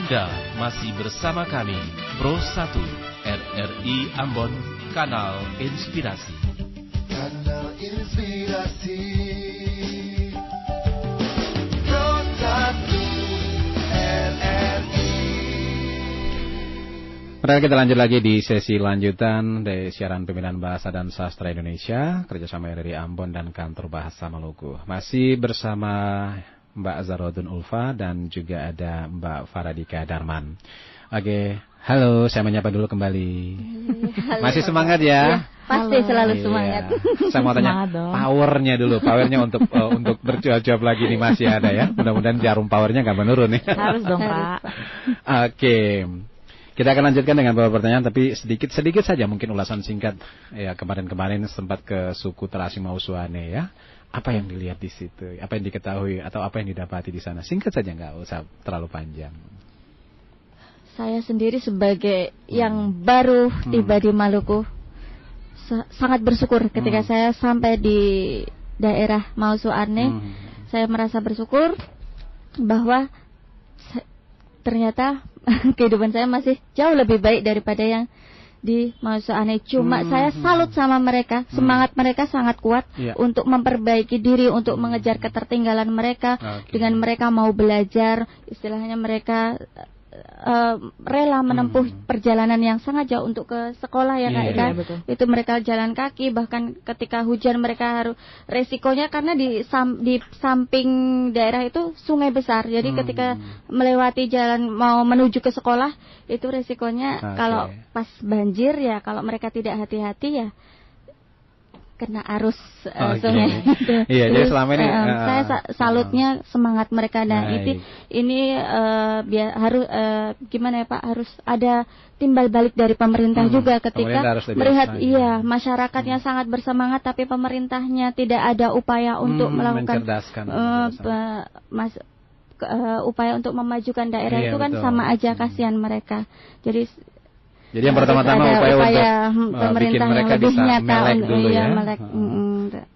Anda masih bersama kami, Pro 1 RRI Ambon, Kanal Inspirasi. Kanal Inspirasi. Pro 1 RRI. Mari kita lanjut lagi di sesi lanjutan dari siaran pemilihan bahasa dan sastra Indonesia kerjasama RRI Ambon dan Kantor Bahasa Maluku. Masih bersama Mbak Zarodun Ulfa dan juga ada Mbak Faradika Darman. Oke, halo, saya menyapa dulu kembali. Halo. Masih semangat ya? Ya, pasti Halo. selalu Iya. semangat. Saya mau tanya powernya dulu, powernya untuk uh, untuk berjawab lagi nih masih ada ya. Mudah-mudahan jarum powernya nggak menurun ya. Harus dong, Pak. Oke. Kita akan lanjutkan dengan beberapa pertanyaan tapi sedikit sedikit saja mungkin ulasan singkat. Ya, kemarin-kemarin sempat ke suku Terasi Mausuane ya. Apa yang dilihat di situ? Apa yang diketahui atau apa yang didapati di sana? Singkat saja nggak usah terlalu panjang. Saya sendiri sebagai yang baru Hmm. tiba di Maluku sa- sangat bersyukur ketika Hmm. saya sampai di daerah Mausuane. Hmm. Saya merasa bersyukur bahwa ternyata kehidupan saya masih jauh lebih baik daripada yang di Mausuane. Cuma Hmm. saya salut sama mereka, semangat mereka sangat kuat Iya. untuk memperbaiki diri, untuk mengejar ketertinggalan mereka Oke. dengan mereka mau belajar, istilahnya mereka eh, rela menempuh Hmm. perjalanan yang sangat jauh untuk ke sekolah ya Kak Iya, Ika. iya, betul. Itu mereka jalan kaki bahkan ketika hujan mereka harus resikonya karena di sam- di samping daerah itu sungai besar. Jadi Hmm. ketika melewati jalan mau menuju ke sekolah itu resikonya Oke. kalau pas banjir ya kalau mereka tidak hati-hati ya kena arus eh, Oke. sungai. Iya, jadi selama ini, eh, eh, saya sa- salutnya semangat mereka. Nah, itu ini eh, biar harus eh, gimana ya Pak harus ada timbal balik dari pemerintah Hmm, juga ketika melihat ekstra, iya ya. masyarakatnya sangat bersemangat tapi pemerintahnya tidak ada upaya untuk Hmm, melakukan pe- mas eh, upaya untuk memajukan daerah Iya, itu kan betul. sama aja Hmm. kasihan mereka. Jadi Jadi yang pertama-tama upaya, upaya, untuk hmm, uh, bikin mereka lebih bisa nyata melek dulu iya, ya. melek. Mm-mm.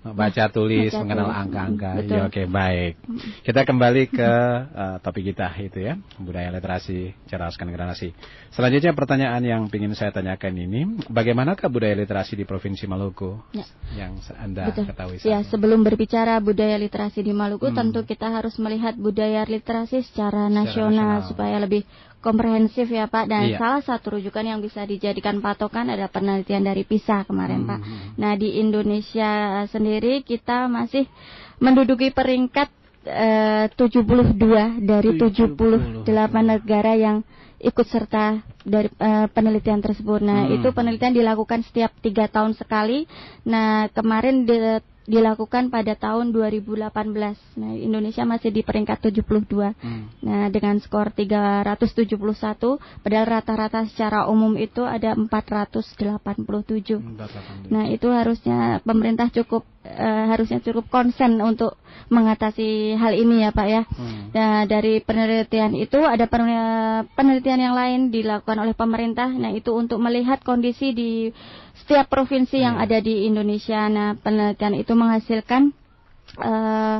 Baca tulis, Baca mengenal angka-angka. Ya, oke, baik. Kita kembali ke uh, topik kita itu ya, budaya literasi, ceraskan generasi. Selanjutnya pertanyaan yang ingin saya tanyakan ini, bagaimanakah budaya literasi di Provinsi Maluku? Ya. Yang Anda Betul. ketahui Ya, sebelum berbicara budaya literasi di Maluku, Hmm. tentu kita harus melihat budaya literasi secara, nasional. nasional, supaya lebih komprehensif ya Pak. Dan Iya. salah satu rujukan yang bisa dijadikan patokan adalah penelitian dari PISA kemarin Hmm. Pak. Nah di Indonesia sendiri kita masih menduduki peringkat eh, 72 dari 78 negara yang ikut serta dari eh, penelitian tersebut. Nah, Hmm. itu penelitian dilakukan setiap tiga tahun sekali. Nah, kemarin di- dilakukan pada tahun 2018. Nah, Indonesia masih di peringkat 72. Hmm. Nah, dengan skor 371, padahal rata-rata secara umum itu ada 487. Nah, itu harusnya pemerintah cukup eh, harusnya cukup konsen untuk mengatasi hal ini ya, Pak ya. Hmm. Nah, dari penelitian itu ada pen- penelitian yang lain dilakukan oleh pemerintah. Nah, itu untuk melihat kondisi di setiap provinsi yang Hmm. ada di Indonesia. Nah, penelitian itu menghasilkan eh,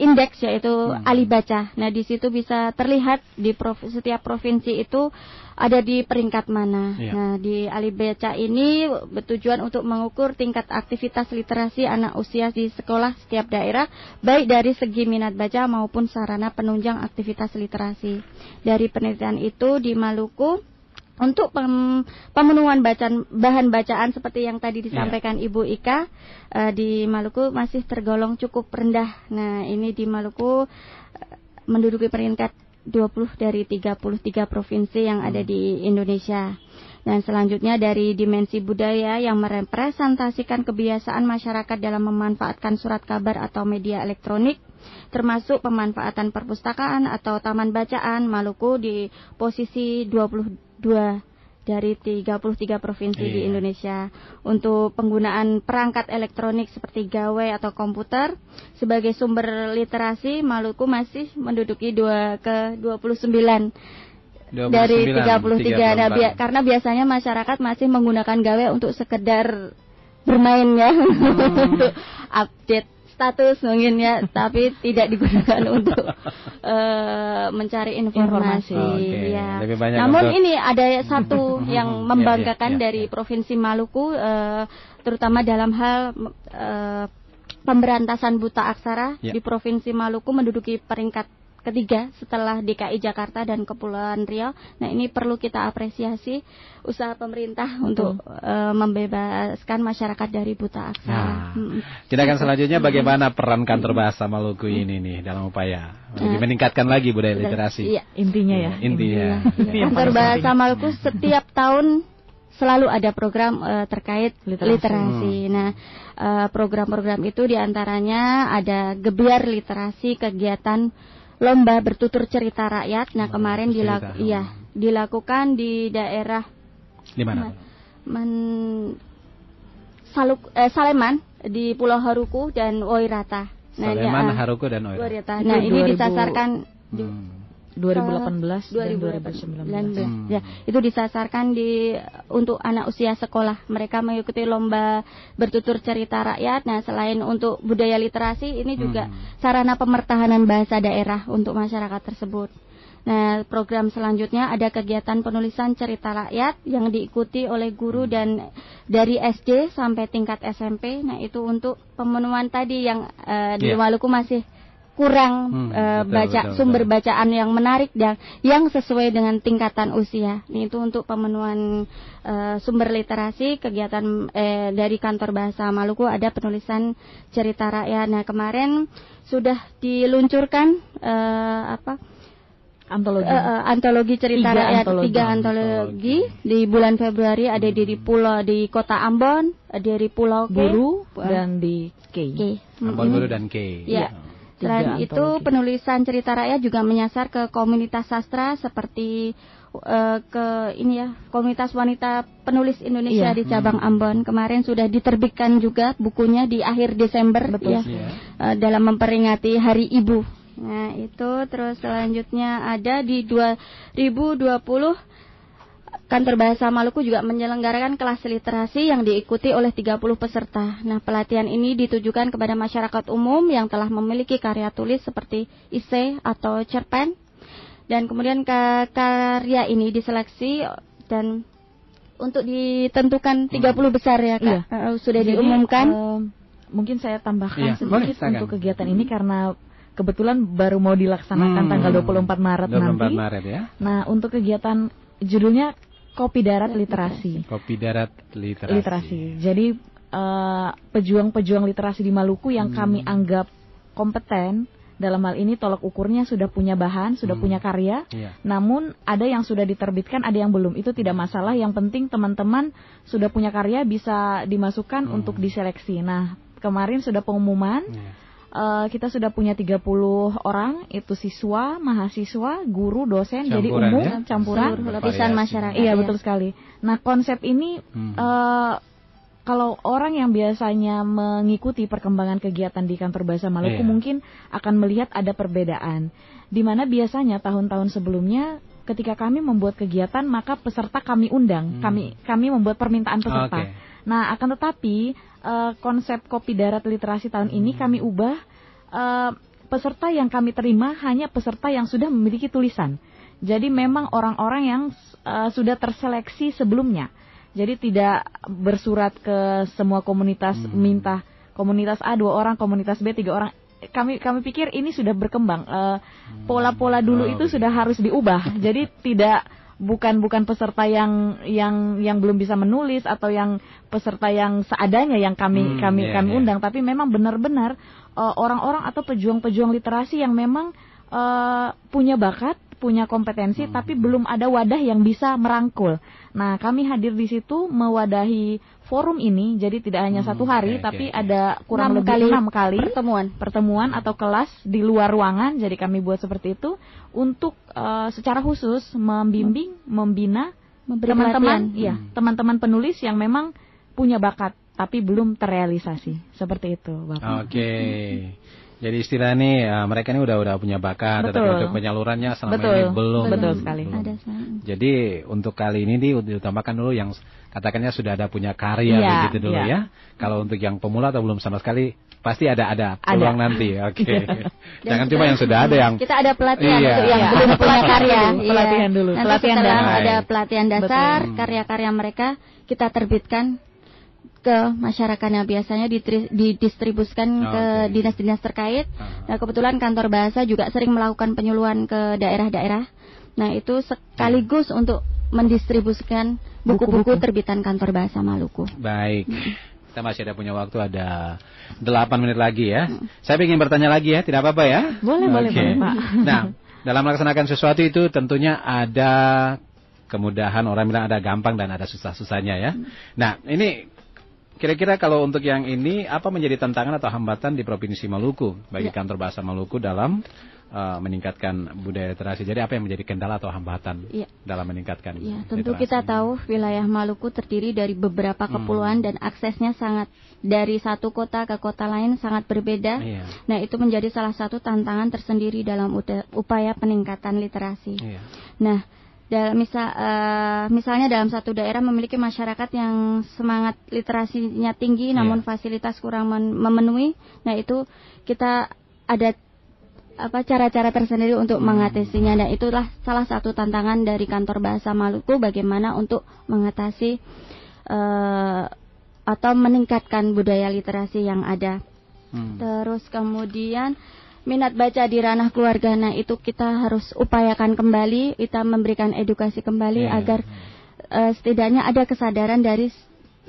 indeks yaitu Hmm. Alibaca. Nah, di situ bisa terlihat di prov- setiap provinsi itu ada di peringkat mana. Iya. Nah, di Alibaca ini bertujuan untuk mengukur tingkat aktivitas literasi anak usia di sekolah setiap daerah, baik dari segi minat baca maupun sarana penunjang aktivitas literasi. Dari penelitian itu di Maluku untuk pem- pemenuhan bacaan bahan bacaan seperti yang tadi disampaikan Ibu Ika eh, di Maluku masih tergolong cukup rendah. Nah, ini di Maluku eh, menduduki peringkat 20 dari 33 provinsi yang ada di Indonesia. Dan selanjutnya dari dimensi budaya yang merepresentasikan kebiasaan masyarakat dalam memanfaatkan surat kabar atau media elektronik termasuk pemanfaatan perpustakaan atau taman bacaan Maluku di posisi 22 dari 33 provinsi di Iya. Indonesia untuk penggunaan perangkat elektronik seperti gawai atau komputer sebagai sumber literasi Maluku masih menduduki dua ke 29 29, dari 33. Nah, 34. bia- karena biasanya masyarakat masih menggunakan gawe untuk sekedar bermain ya. untuk update status mungkin ya, tapi tidak digunakan untuk eh, mencari informasi. Oke, ya. lebih banyak Namun untuk- ini ada satu yang Iya, membanggakan iya, iya, dari iya. Provinsi Maluku eh, terutama dalam hal eh, pemberantasan buta aksara di Provinsi Maluku menduduki peringkat ketiga setelah DKI Jakarta dan Kepulauan Riau. Nah, ini perlu kita apresiasi usaha pemerintah untuk eh, membebaskan masyarakat dari buta aksara. Nah, Mm. tindakan selanjutnya bagaimana peran kantor bahasa Maluku ini nih dalam upaya lebih Nah. meningkatkan lagi budaya literasi. Iya. Intinya ya. Intinya. Ini yang Kantor paling Bahasa. Maluku setiap tahun selalu ada program eh, terkait Literasi. literasi. Nah, eh, program-program itu di antaranya ada gebiar literasi, kegiatan lomba bertutur cerita rakyat. Nah, Lomba kemarin bertutur dilak- cerita. iya, dilakukan di daerah Di mana? Men- Saluk eh, Saleman di Pulau Haruku dan Oirata. Saleman, dia- Haruku dan Oira. Oirata. Nah, ini 2000 disasarkan di Hmm. 2018 dan 2019. 2019. Hmm. Ya, itu disasarkan di untuk anak usia sekolah. Mereka mengikuti lomba bertutur cerita rakyat. Nah, selain untuk budaya literasi, ini juga Hmm. sarana pemertahanan bahasa daerah untuk masyarakat tersebut. Nah, program selanjutnya ada kegiatan penulisan cerita rakyat yang diikuti oleh guru Hmm. dan dari SD sampai tingkat SMP. Nah, itu untuk pemenuhan tadi yang eh, di Iya. Maluku masih kurang Hmm, eh, betul, baca betul, sumber betul. bacaan yang menarik dan yang sesuai dengan tingkatan usia. Ini itu untuk pemenuhan eh, sumber literasi kegiatan eh, dari kantor bahasa Maluku ada penulisan cerita rakyat. Nah kemarin sudah diluncurkan eh, apa Antologi. eh, eh, antologi cerita Tiga rakyat antologi. tiga antologi di bulan Februari ada di, di pulau di kota Ambon, ada di Pulau K. Eh, dan di K. K. Ambon. Guru dan K. Iya. Tiga Selain itu antologi. penulisan cerita rakyat juga menyasar ke komunitas sastra seperti eh, ke ini ya komunitas wanita penulis Indonesia Iya. di cabang Ambon kemarin sudah diterbitkan juga bukunya di akhir Desember Betul. ya Iya. eh, dalam memperingati Hari Ibu. Nah itu terus selanjutnya ada di 2020 Kantor Bahasa Maluku juga menyelenggarakan kelas literasi yang diikuti oleh 30 peserta. Nah, pelatihan ini ditujukan kepada masyarakat umum yang telah memiliki karya tulis seperti esai atau cerpen. Dan kemudian ke karya ini diseleksi dan untuk ditentukan 30 besar ya, Kak. Iya. Eh, sudah Jadi, diumumkan. em, mungkin saya tambahkan Iya, boleh, sedikit silakan. untuk kegiatan ini karena kebetulan baru mau Hmm. dilaksanakan tanggal 24 Maret 24 nanti. Maret ya. Nah, untuk kegiatan judulnya Kopi Darat Literasi. Kopi darat literasi. Literasi. Jadi eh, pejuang-pejuang literasi di Maluku yang Hmm. kami anggap kompeten dalam hal ini tolok ukurnya sudah punya bahan, sudah Hmm. punya karya. Iya. Namun ada yang sudah diterbitkan, ada yang belum. Itu tidak masalah. Yang penting teman-teman sudah punya karya bisa dimasukkan Hmm. untuk diseleksi. Nah, kemarin sudah pengumuman. Iya. Eh, kita sudah punya 30 orang, itu siswa, mahasiswa, guru, dosen, jadi Campuran, umum, ya? campuran. Lapisan masyarakat. Iya ya. betul sekali. Nah konsep ini Hmm. eh, kalau orang yang biasanya mengikuti perkembangan kegiatan di kantor bahasa Maluku Iya. mungkin akan melihat ada perbedaan. Di mana biasanya tahun-tahun sebelumnya ketika kami membuat kegiatan maka peserta kami undang, Hmm. kami kami membuat permintaan peserta. Oke. Nah akan tetapi eh, konsep kopi darat literasi tahun ini Hmm. kami ubah eh, peserta yang kami terima hanya peserta yang sudah memiliki tulisan. Jadi memang orang-orang yang uh, sudah terseleksi sebelumnya. Jadi tidak bersurat ke semua komunitas Hmm. minta komunitas A dua orang, komunitas B tiga orang. Kami kami pikir ini sudah berkembang. Uh, Pola-pola dulu Oh, itu begitu. sudah harus diubah. Jadi tidak bukan bukan peserta yang yang yang belum bisa menulis atau yang peserta yang seadanya yang kami Hmm, kami iya, kami iya. undang tapi memang benar-benar uh, orang-orang atau pejuang-pejuang literasi yang memang uh, punya bakat, punya kompetensi, Hmm. tapi belum ada wadah yang bisa merangkul. Nah, kami hadir di situ mewadahi forum ini, jadi tidak hanya Hmm, satu hari, oke, tapi oke. ada kurang lebih kali enam kali pertemuan. pertemuan atau kelas di luar ruangan. Jadi kami buat seperti itu untuk uh, secara khusus membimbing, membina teman-teman, ya, Hmm. teman-teman penulis yang memang punya bakat tapi belum terrealisasi. Seperti itu, Bapak. Oke. Jadi istilah ini eh, mereka ini udah udah punya bakat, tetapi Betul. untuk penyalurannya selama Betul. ini belum. Betul belum. sekali. Ada. Jadi untuk kali ini di diutamakan dulu yang katakannya sudah ada punya karya Iya, begitu dulu iya. ya. Kalau untuk yang pemula atau belum sama sekali pasti ada ada Ada. peluang nanti. Oke. Dan Jangan kita- cuma yang sudah ada yang kita ada pelatihan Iya. untuk yang Iya. belum punya karya. Dulu, pelatihan Iya. dulu, Nanti pelatihan setelah dasar. ada pelatihan dasar, Betul. karya-karya mereka kita terbitkan ke masyarakatnya biasanya didistribusikan ke Oke. dinas-dinas terkait. Ah. Nah, kebetulan kantor bahasa juga sering melakukan penyuluhan ke daerah-daerah. Nah, itu sekaligus untuk mendistribusikan buku-buku terbitan kantor bahasa Maluku. Baik. Kita masih ada punya waktu ada 8 menit lagi ya. Saya ingin bertanya lagi ya, tidak apa-apa ya? Boleh, boleh, Oke. boleh, Pak. Nah, dalam melaksanakan sesuatu itu tentunya ada kemudahan, orang bilang ada gampang dan ada susah-susahnya ya. Nah, ini kira-kira kalau untuk yang ini apa menjadi tantangan atau hambatan di Provinsi Maluku bagi Ya. kantor bahasa Maluku dalam uh, meningkatkan budaya literasi. Jadi apa yang menjadi kendala atau hambatan Iya. dalam meningkatkan Ya, tentu literasi? kita tahu wilayah Maluku terdiri dari beberapa Hmm. kepulauan dan aksesnya sangat dari satu kota ke kota lain sangat berbeda. Iya. Nah, itu menjadi salah satu tantangan tersendiri dalam upaya peningkatan literasi. Iya. Nah, dalam misal eh, misalnya dalam satu daerah memiliki masyarakat yang semangat literasinya tinggi namun Iya. fasilitas kurang men- memenuhi. Nah, itu kita ada apa cara-cara tersendiri untuk Hmm. mengatasinya. Nah, itulah salah satu tantangan dari kantor bahasa Maluku bagaimana untuk mengatasi eh, atau meningkatkan budaya literasi yang ada. Hmm. Terus kemudian minat baca di ranah keluarga. Nah, itu kita harus upayakan kembali, kita memberikan edukasi kembali Iya. agar eh, setidaknya ada kesadaran dari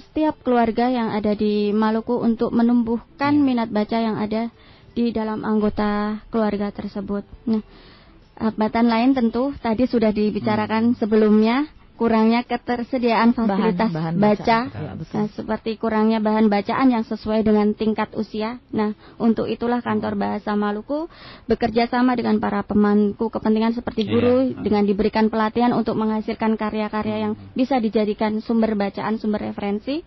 setiap keluarga yang ada di Maluku untuk menumbuhkan Iya. minat baca yang ada di dalam anggota keluarga tersebut. Nah, hambatan lain tentu tadi sudah Hmm. dibicarakan sebelumnya kurangnya ketersediaan fasilitas bahan baca, bacaan. Ya, betul. Nah, seperti kurangnya bahan bacaan yang sesuai dengan tingkat usia. Nah, untuk itulah kantor bahasa Maluku bekerja sama dengan para pemangku kepentingan seperti guru Iya. dengan diberikan pelatihan untuk menghasilkan karya-karya yang bisa dijadikan sumber bacaan, sumber referensi,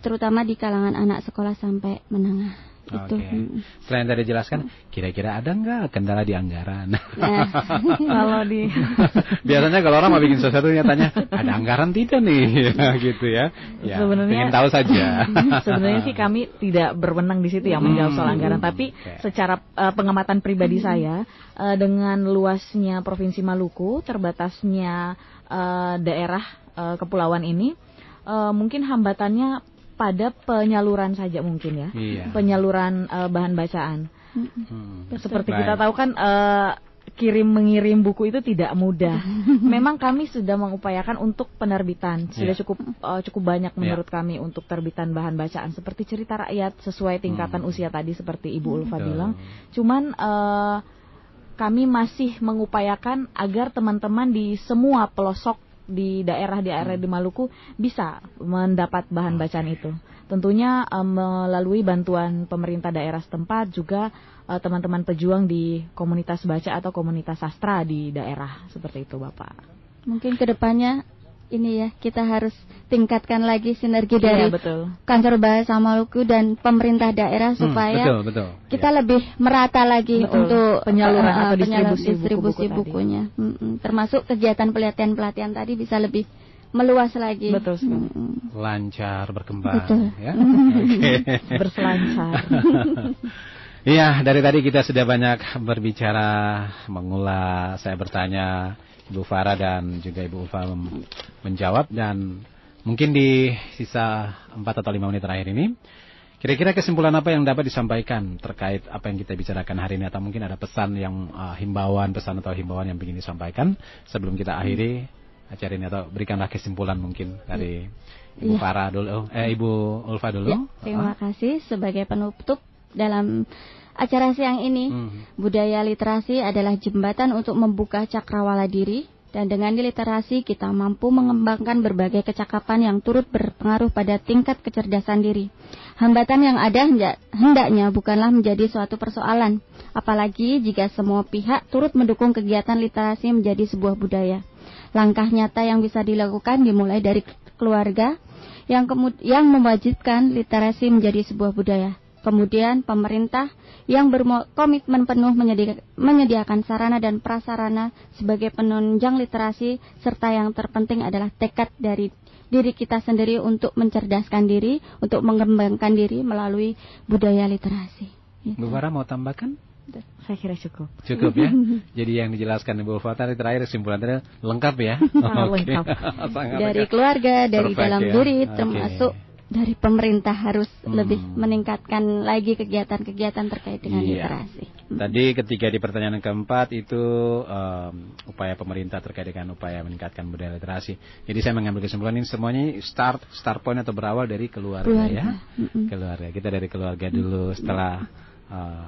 terutama di kalangan anak sekolah sampai menengah. Oke. Mm. Selain tadi jelaskan, kira-kira ada nggak kendala di anggaran? Nah, Kalau di Biasanya kalau orang mau bikin sesuatu tanya, ada anggaran tidak nih? Gitu ya. Ya, Sebenarnya- ingin tahu saja. Sebenarnya sih kami tidak berwenang di situ yang menjawab soal Hmm. anggaran, tapi Oke. secara eh, pengamatan pribadi saya eh, dengan luasnya provinsi Maluku, terbatasnya eh, daerah eh, kepulauan ini, eh, mungkin hambatannya pada penyaluran saja mungkin ya, Iya. penyaluran eh, bahan bacaan. Hmm. Seperti Baik. kita tahu kan eh, kirim mengirim buku itu tidak mudah. Memang kami sudah mengupayakan untuk penerbitan. Sudah Iya. cukup eh, cukup banyak menurut kami untuk terbitan bahan bacaan seperti cerita rakyat sesuai tingkatan Hmm. usia tadi seperti Ibu Ulfa Betul. bilang. Cuman eh, kami masih mengupayakan agar teman-teman di semua pelosok di daerah-daerah di Maluku bisa mendapat bahan bacaan itu. Tentunya eh, melalui bantuan pemerintah daerah setempat juga eh, teman-teman pejuang di komunitas baca atau komunitas sastra di daerah seperti itu, Bapak. mungkin ke depannya ini ya kita harus tingkatkan lagi sinergi dari Iya, betul. kantor bahasa Maluku dan pemerintah daerah Hmm, supaya betul, betul. kita Ya. lebih merata lagi Betul. untuk Penyaluran eh, atau eh, penyalur- distribusi distribusi buku-buku tadi. bukunya Mm-mm. termasuk kegiatan pelatihan-pelatihan tadi bisa lebih meluas lagi Betul. Mm-mm. lancar berkembang Betul. ya. Oke. Berselancar. Iya, dari tadi kita sudah banyak berbicara, mengulas, saya bertanya, Ibu Farah dan juga Ibu Ulfa menjawab. Dan mungkin di sisa 4 atau 5 menit terakhir ini kira-kira kesimpulan apa yang dapat disampaikan terkait apa yang kita bicarakan hari ini? Atau mungkin ada pesan yang uh, himbauan, pesan atau himbauan yang ingin disampaikan sebelum kita akhiri acara ini? Atau berikanlah kesimpulan mungkin dari Ibu Iya. Farah dulu, eh Ibu Ulfa dulu. Ya, terima kasih. Sebagai penutup dalam acara siang ini. Hmm. Budaya literasi adalah jembatan untuk membuka cakrawala diri dan dengan literasi kita mampu mengembangkan berbagai kecakapan yang turut berpengaruh pada tingkat kecerdasan diri. Hambatan yang ada henda- hendaknya bukanlah menjadi suatu persoalan, apalagi jika semua pihak turut mendukung kegiatan literasi menjadi sebuah budaya. Langkah nyata yang bisa dilakukan dimulai dari keluarga yang yang mewajibkan literasi menjadi sebuah budaya. Kemudian pemerintah yang berkomitmen penuh menyedi- menyediakan sarana dan prasarana sebagai penunjang literasi serta yang terpenting adalah tekad dari diri kita sendiri untuk mencerdaskan diri, untuk mengembangkan diri melalui budaya literasi. Gitu. Bu Farah mau tambahkan? Saya kira cukup. Cukup ya. Jadi yang dijelaskan Ibu Ulfa tadi terakhir kesimpulan tadi lengkap ya. Sangat Oke. lengkap. Sangat dari lengkap. keluarga, dari Perfect dalam ya. diri, termasuk dari pemerintah harus Hmm. lebih meningkatkan lagi kegiatan-kegiatan terkait dengan Iya. literasi. Tadi ketika di pertanyaan keempat itu em, upaya pemerintah terkait dengan upaya meningkatkan budaya literasi. Jadi saya mengambil kesimpulan ini semuanya start start point atau berawal dari keluarga, Keluarga. ya. Mm-mm. Keluarga. Kita dari keluarga dulu setelah eh,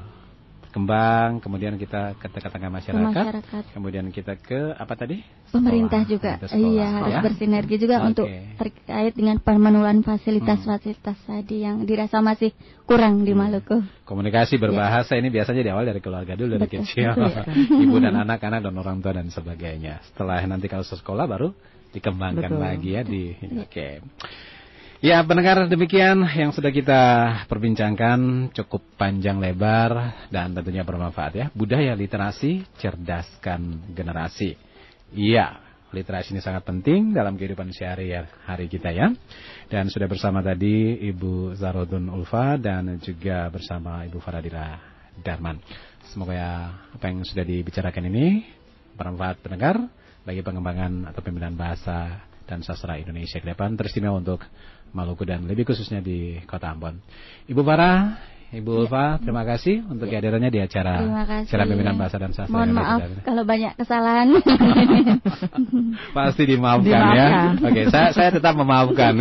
kembang, kemudian kita ke tengah-tengah masyarakat, masyarakat. kemudiah kita ke apa tadi? Pemerintah Sekolah. juga, sekolah, iya harus ya. bersinergi juga Oke. untuk terkait dengan pemenuhan fasilitas-fasilitas tadi yang dirasa masih kurang di Maluku. Komunikasi berbahasa ini biasanya di awal dari keluarga dulu dari Betul, kecil. betul, Ibu dan anak-anak dan orang tua dan sebagainya. Setelah nanti kalau sekolah baru dikembangkan Betul. lagi ya di Oke. Ya, pendengar demikian yang sudah kita perbincangkan cukup panjang lebar dan tentunya bermanfaat ya. Budaya literasi cerdaskan generasi. Iya, literasi ini sangat penting dalam kehidupan sehari-hari kita ya. Dan sudah bersama tadi Ibu Zarodun Ulfa dan juga bersama Ibu Faradila Darman. Semoga ya apa yang sudah dibicarakan ini bermanfaat pendengar bagi pengembangan atau pembinaan bahasa dan sastra Indonesia ke depan teristimewa untuk Maluku dan lebih khususnya di Kota Ambon. Ibu Farah, Ibu Ulfa, terima kasih untuk kehadirannya di acara acara pembinaan bahasa dan sastra Mohon maaf kalau banyak kesalahan. Pasti dimaafkan ya. Oke, saya saya tetap memaafkan.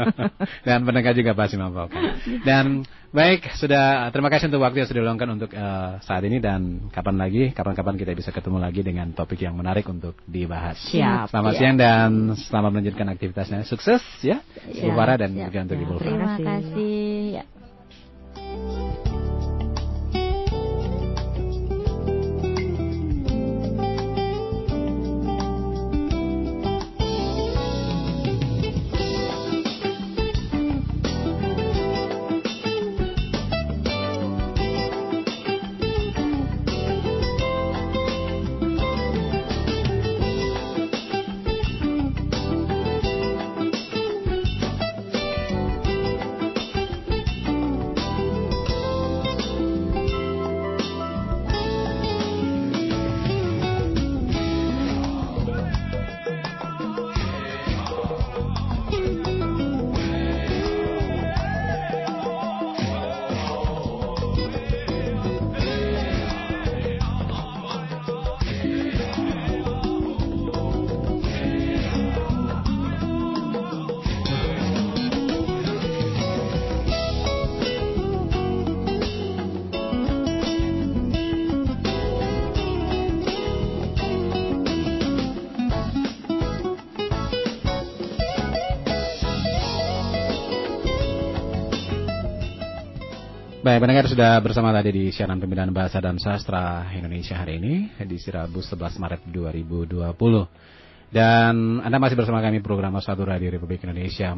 Dan pendengar juga pasti memaafkan. Dan baik, sudah terima kasih untuk waktu yang sudah diluangkan untuk eh, saat ini dan kapan lagi, kapan-kapan kita bisa ketemu lagi dengan topik yang menarik untuk dibahas. Siap. Selamat Siap. siang dan selamat melanjutkan aktivitasnya. Sukses ya, Bu. Farah dan juga untuk Ya, Ibu Ulfa. Terima kasih. kasih. Ya. Sudah bersama tadi di siaran pembinaan bahasa dan sastra Indonesia hari ini di Sirabu 11 Maret 2020. Dan Anda masih bersama kami program Satu Radio Republik Indonesia